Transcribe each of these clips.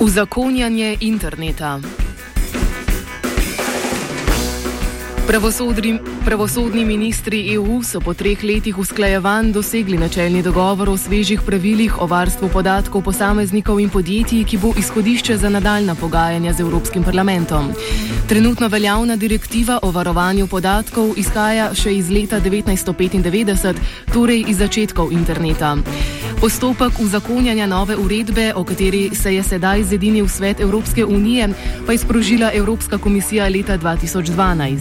Uzakonjanje interneta. Pravosodri, pravosodni ministri EU so po treh letih usklajevanj dosegli načelni dogovor o svežih pravilih o varstvu podatkov posameznikov in podjetij, ki bo izhodišče za nadaljna pogajanja z Evropskim parlamentom. Trenutno veljavna direktiva o varovanju podatkov izhaja še iz leta 1995, torej iz začetkov interneta. Postopek uzakonjanja nove uredbe, o kateri se je sedaj zedinil svet Evropske unije, pa je sprožila Evropska komisija leta 2012.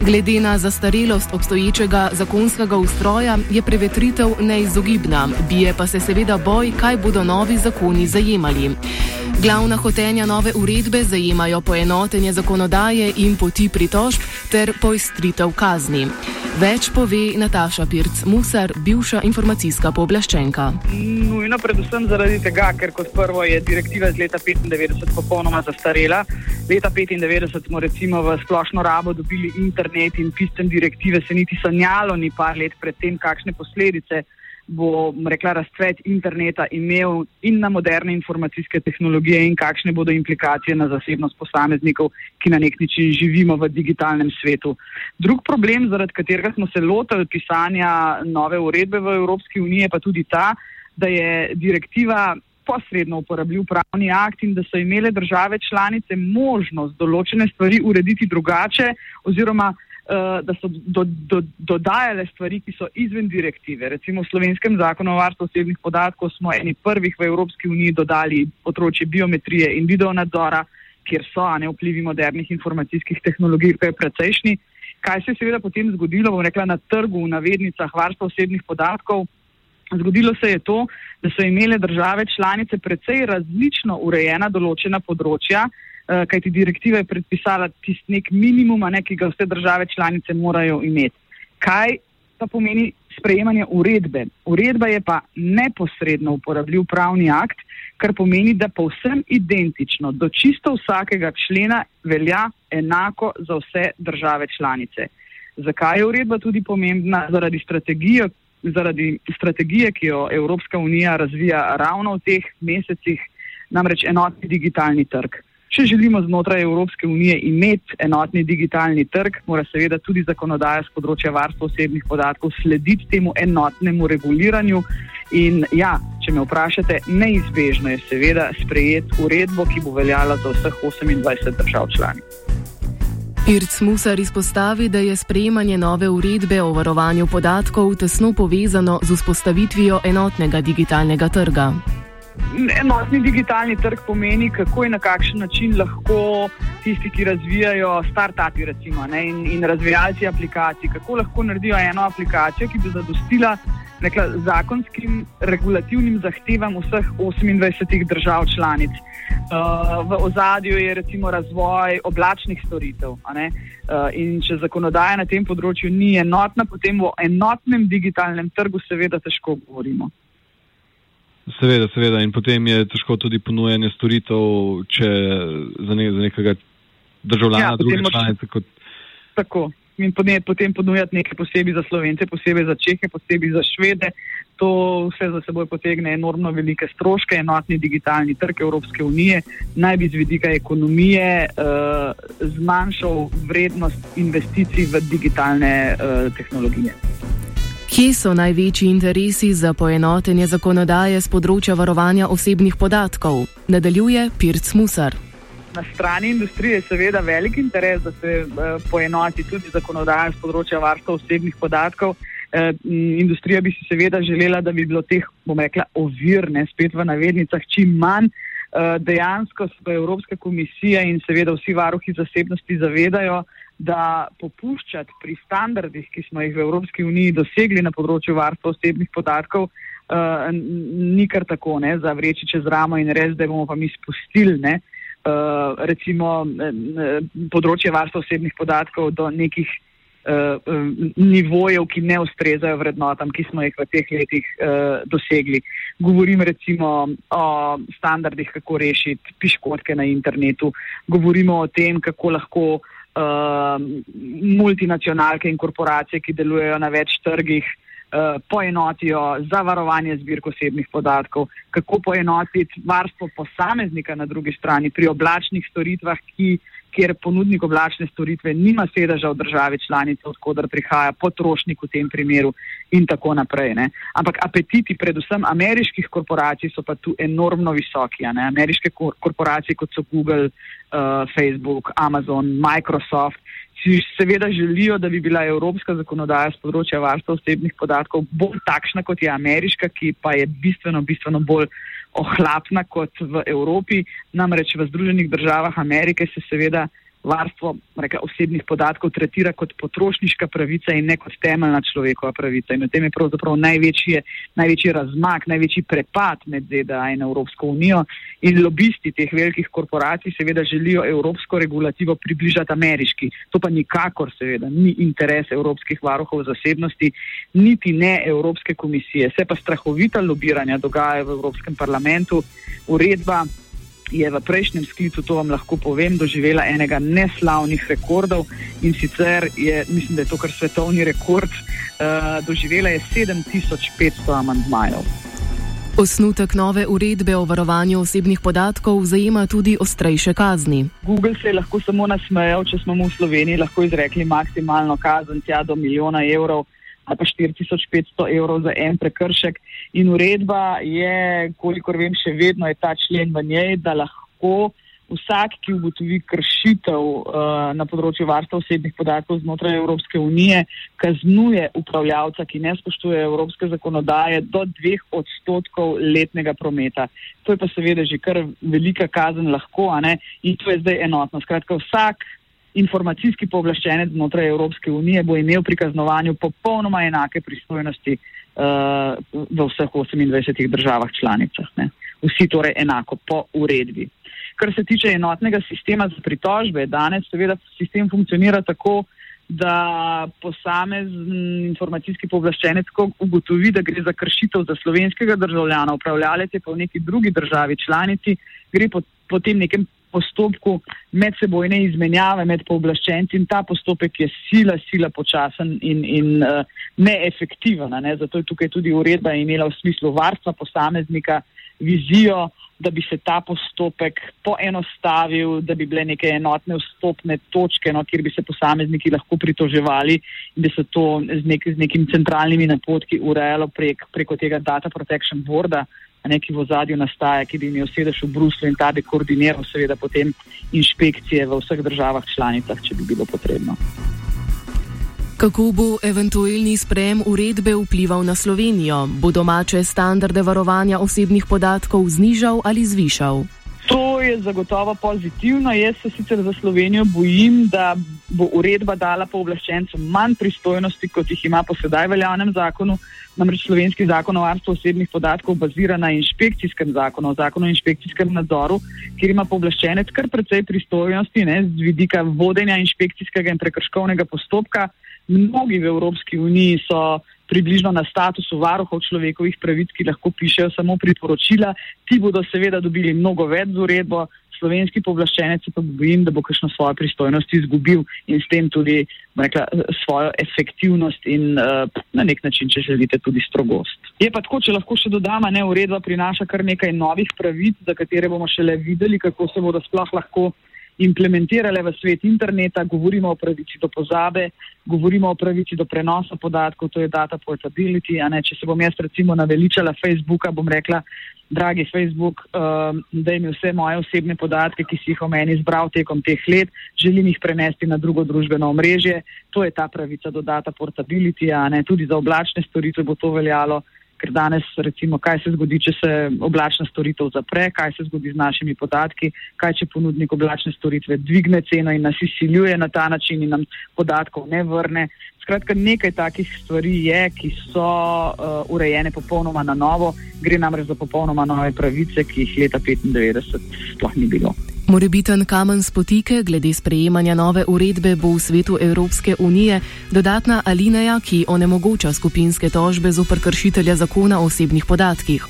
Glede na zastarelost obstoječega zakonskega ustroja je prevetritev neizogibna, bije pa se seveda boj, kaj bodo novi zakoni zajemali. Glavna hotenja nove uredbe zajemajo poenotenje zakonodaje in poti pritožb ter poistritev kazni. Več pove Nataša Pirc-Musar, bivša informacijska pooblaščenka. Nujno predvsem zaradi tega, ker kot prvo je direktiva iz leta 1995 popolnoma zastarela. Leta 1995 smo recimo v splošno rabo dobili internet in pisem direktive se niti sanjalo ni par let predtem, kakšne posledice bo rekla, razcvet interneta imel in na moderne informacijske tehnologije in kakšne bodo implikacije na zasebnost posameznikov, ki na nek način živimo v digitalnem svetu. Drug problem, zaradi katerega smo se lotili pisanja nove uredbe v Evropski uniji, je pa tudi ta, da je direktiva posredno uporabljiv pravni akt in da so imele države članice možnost določene stvari urediti drugače oziroma da so do, do, dodajale stvari, ki so izven direktive. Recimo v slovenskem zakonu o varstvu osebnih podatkov smo eni prvih v Evropski uniji dodali področje biometrije in videonadzora, kjer so ne vplivi modernih informacijskih tehnologij, ki je precejšnji. Kaj se je seveda potem zgodilo, bom rekla, na trgu v navednicah varstva osebnih podatkov? Zgodilo se je to, da so imele države članice precej različno urejena določena področja, eh, kajti direktiva je predpisala tisti nek minimum, ne, ki ga vse države članice morajo imeti. Kaj pa pomeni sprejemanje uredbe? Uredba je pa neposredno uporabljiv pravni akt, kar pomeni, da povsem identično do čisto vsakega člena velja enako za vse države članice. Zakaj je uredba tudi pomembna? Zaradi strategije, zaradi strategije, ki jo Evropska unija razvija ravno v teh mesecih, namreč enotni digitalni trg. Če želimo znotraj Evropske unije imeti enotni digitalni trg, mora seveda tudi zakonodaja z področja varstva osebnih podatkov slediti temu enotnemu reguliranju. In ja, če me vprašate, neizbežno je seveda sprejeti uredbo, ki bo veljala za vseh 28 držav članic. Irc Musar izpostavi, da je sprejemanje nove uredbe o varovanju podatkov tesno povezano z vzpostavitvijo enotnega digitalnega trga. Enotni digitalni trg pomeni, kako in na kakšen način lahko tisti, ki razvijajo start-upi, recimo, ne, in, in razvijalci aplikacij, kako lahko naredijo eno aplikacijo, ki bi zadostila rekla, zakonskim regulativnim zahtevam vseh 28 držav članic. Uh, v ozadju je recimo razvoj oblačnih storitev. Uh, in če zakonodaja na tem področju ni enotna, potem o enotnem digitalnem trgu seveda težko govorimo. Seveda, seveda. In potem je težko tudi ponujanje storitev za, ne, za nekega državljana ja, druge članice. Kot... Tako in potem ponujati nekaj posebej za Slovence, posebej za Čehe, posebej za Švede. To vse za seboj potegne enormno velike stroške. Enotni digitalni trg Evropske unije naj bi z vidika ekonomije uh, zmanjšal vrednost investicij v digitalne uh, tehnologije. Kje so največji interesi za poenotenje zakonodaje z področja varovanja osebnih podatkov? Nadaljuje Pirc Musar na strani industrije je seveda velik interes, da se uh, poenoti tudi zakonodaja z področja varstva osebnih podatkov. Uh, industrija bi si seveda želela, da bi bilo teh, bom rekla, ovir, ne spet v navednicah, čim manj. Uh, dejansko se Evropska komisija in seveda vsi varuhi zasebnosti zavedajo, da popuščati pri standardih, ki smo jih v Evropski uniji dosegli na področju varstva osebnih podatkov, uh, ni kar tako, ne, za vreči čez ramo in res, da bomo pa mi spustili. Uh, Eh, recimo eh, področje varstva osebnih podatkov do nekih uh, nivojev, ki ne ustrezajo vrednotam, ki smo jih v teh letih uh, dosegli. Govorim recimo o standardih, kako rešiti piškotke na internetu, govorimo o tem, kako lahko uh, multinacionalke in korporacije, ki delujejo na več trgih, uh, poenotijo zavarovanje zbirk osebnih podatkov, kako poenotiti varstvo posameznika na drugi strani pri oblačnih storitvah, ki uh, kjer ponudnik oblačne storitve nima sedeža v državi članice, odkudar prihaja potrošnik v tem primeru in tako naprej. Ne. Ampak apetiti predvsem ameriških korporacij so pa tu enormno visoki. Ameriške korporacije kot so Google, uh, Facebook, Amazon, Microsoft si seveda želijo, da bi bila evropska zakonodaja z področja varstva osebnih podatkov bolj takšna kot je ameriška, ki pa je bistveno, bistveno bolj ohlapna kot v Evropi. Namreč v Združenih državah Amerike se seveda varstvo reka, osebnih podatkov tretira kot potrošniška pravica in ne kot temeljna človekova pravica. In v tem je pravzaprav največji, največji razmak, največji prepad med ZDA in Evropsko unijo. In lobisti teh velikih korporacij seveda želijo evropsko regulativo približati ameriški. To pa nikakor seveda ni interes evropskih varuhov zasebnosti, niti ne Evropske komisije. Se pa strahovita lobiranja dogaja v Evropskem parlamentu. Uredba je v prejšnjem sklicu, to vam lahko povem, doživela enega neslavnih rekordov in sicer je, mislim, da je to kar svetovni rekord, uh, doživela je 7500 amantmajev. Osnutek nove uredbe o varovanju osebnih podatkov zajema tudi ostrejše kazni. Google se je lahko samo nasmejal, če smo mu v Sloveniji lahko izrekli maksimalno kazen tja do milijona evrov ali pa 4500 evrov za en prekršek. In uredba je, kolikor vem, še vedno je ta člen v njej, da lahko vsak, ki ugotovi kršitev uh, na področju varstva osebnih podatkov znotraj Evropske unije, kaznuje upravljavca, ki ne spoštuje evropske zakonodaje, do dveh odstotkov letnega prometa. To je pa seveda že kar velika kazen lahko, in to je zdaj enotno. Skratka, vsak informacijski pooblaščenec znotraj Evropske unije bo imel pri kaznovanju popolnoma enake pristojnosti uh, v vseh 28 državah članicah. Ne. Vsi torej enako po uredbi. Kar se tiče enotnega sistema za pritožbe, danes seveda sistem funkcionira tako, da posamezen informacijski pooblaščenec, ko ugotovi, da gre za kršitev za slovenskega državljana, upravljalec je pa v neki drugi državi članici, gre po, po tem nekem postopku medsebojne izmenjave med pooblaščenci in ta postopek je sila, sila počasen in, in uh, neefektiven. Ne? Zato je tukaj tudi uredba imela v smislu varstva posameznika vizijo, da bi se ta postopek poenostavil, da bi bile neke enotne vstopne točke, no, kjer bi se posamezniki lahko pritoževali in da se to z, nek, z nekim centralnimi napotki urejalo prek, preko tega Data Protection Boarda neki v zadju nastaja, ki bi imel sedež v Bruslu in ta bi koordiniral seveda potem inšpekcije v vseh državah članicah, če bi bilo potrebno. Kako bo eventualni sprejem uredbe vplival na Slovenijo? Bo domače standarde varovanja osebnih podatkov znižal ali zvišal? Je zagotovo pozitivno. Jaz se sicer za Slovenijo bojim, da bo uredba dala pooblaščencem manj pristojnosti, kot jih ima po sedaj veljavnem zakonu. Namreč slovenski zakon o varstvu osebnih podatkov bazira na inšpekcijskem zakonu, zakonu o inšpekcijskem nadzoru, kjer ima pooblaščenec kar precej pristojnosti ne, z vidika vodenja inšpekcijskega in prekrškovnega postopka. Mnogi v Evropski uniji so približno na statusu varuhov človekovih pravic, ki lahko pišejo samo priporočila. Ti bodo seveda dobili mnogo več z uredbo, slovenski povlaščenec pa bojim, da bo kakšno svojo pristojnost izgubil in s tem tudi rekla, svojo efektivnost in uh, na nek način, če želite, tudi strogost. Je pa tako, če lahko še dodama, ne uredba prinaša kar nekaj novih pravic, za katere bomo šele videli, kako se bodo sploh lahko implementirale v svet interneta, govorimo o pravici do pozabe, govorimo o pravici do prenosa podatkov, to je data portability. Če se bom jaz recimo naveličala Facebooka, bom rekla, dragi Facebook, um, da mi vse moje osebne podatke, ki si jih o meni zbral tekom teh let, želim jih prenesti na drugo družbeno omrežje. To je ta pravica do data portability, tudi za oblačne storitve bo to veljalo ker danes, recimo, kaj se zgodi, če se oblačna storitev zapre, kaj se zgodi z našimi podatki, kaj če ponudnik oblačne storitve dvigne ceno in nas izsiljuje na ta način in nam podatkov ne vrne. Skratka, nekaj takih stvari je, ki so uh, urejene popolnoma na novo, gre namreč za popolnoma nove pravice, ki jih leta 1995 sploh ni bilo. Morebiten kamen spotike glede sprejemanja nove uredbe bo v svetu Evropske unije dodatna alineja, ki onemogoča skupinske tožbe zoper kršitelja zakona o osebnih podatkih.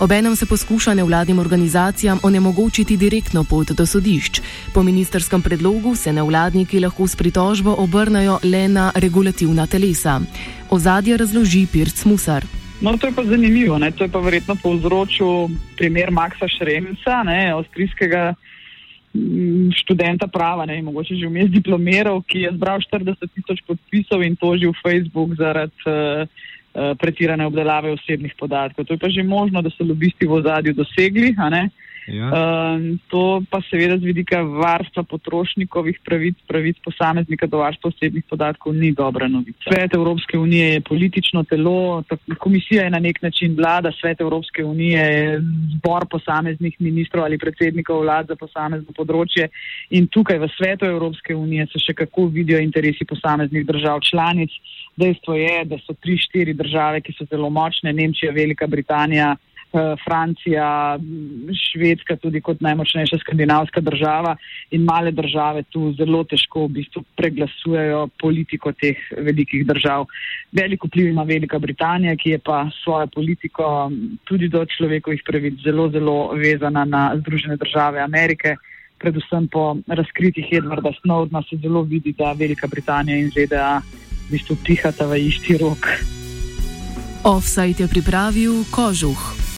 Obenem se poskuša nevladnim organizacijam onemogočiti direktno pot do sodišč. Po ministerskem predlogu se nevladniki lahko s pritožbo obrnajo le na regulativna telesa. Ozadje razloži Pirc Musar. No, to je pa zanimivo. Ne? To je pa verjetno povzročil primer Maxa Šremca, avstrijskega. Mm, študenta prava, ne, mogoče že vmes diplomiral, ki je zbral 40 tisoč podpisov in tožil Facebook zaradi uh, uh, pretirane obdelave osebnih podatkov. To je pa že možno, da so lobisti v ozadju dosegli. Ja. Um, to pa seveda z vidika varstva potrošnikovih pravic, pravic posameznika do varstva osebnih podatkov ni dobra novica. Svet Evropske unije je politično telo, komisija je na nek način vlada, svet Evropske unije je zbor posameznih ministrov ali predsednikov vlad za posamezno področje in tukaj v svetu Evropske unije se še kako vidijo interesi posameznih držav članic. Dejstvo je, da so tri, štiri države, ki so zelo močne, Nemčija, Velika Britanija, Francija, Švedska tudi kot najmočnejša skandinavska država in male države tu zelo težko v bistvu preglasujejo politiko teh velikih držav. Veliko vpliv ima Velika Britanija, ki je pa svojo politiko tudi do človekovih pravic zelo, zelo vezana na Združene države Amerike. Predvsem po razkritih Edwarda Snowdena se zelo vidi, da Velika Britanija in ZDA v bistvu pihata v isti rok. Offside je pripravil Kožuh.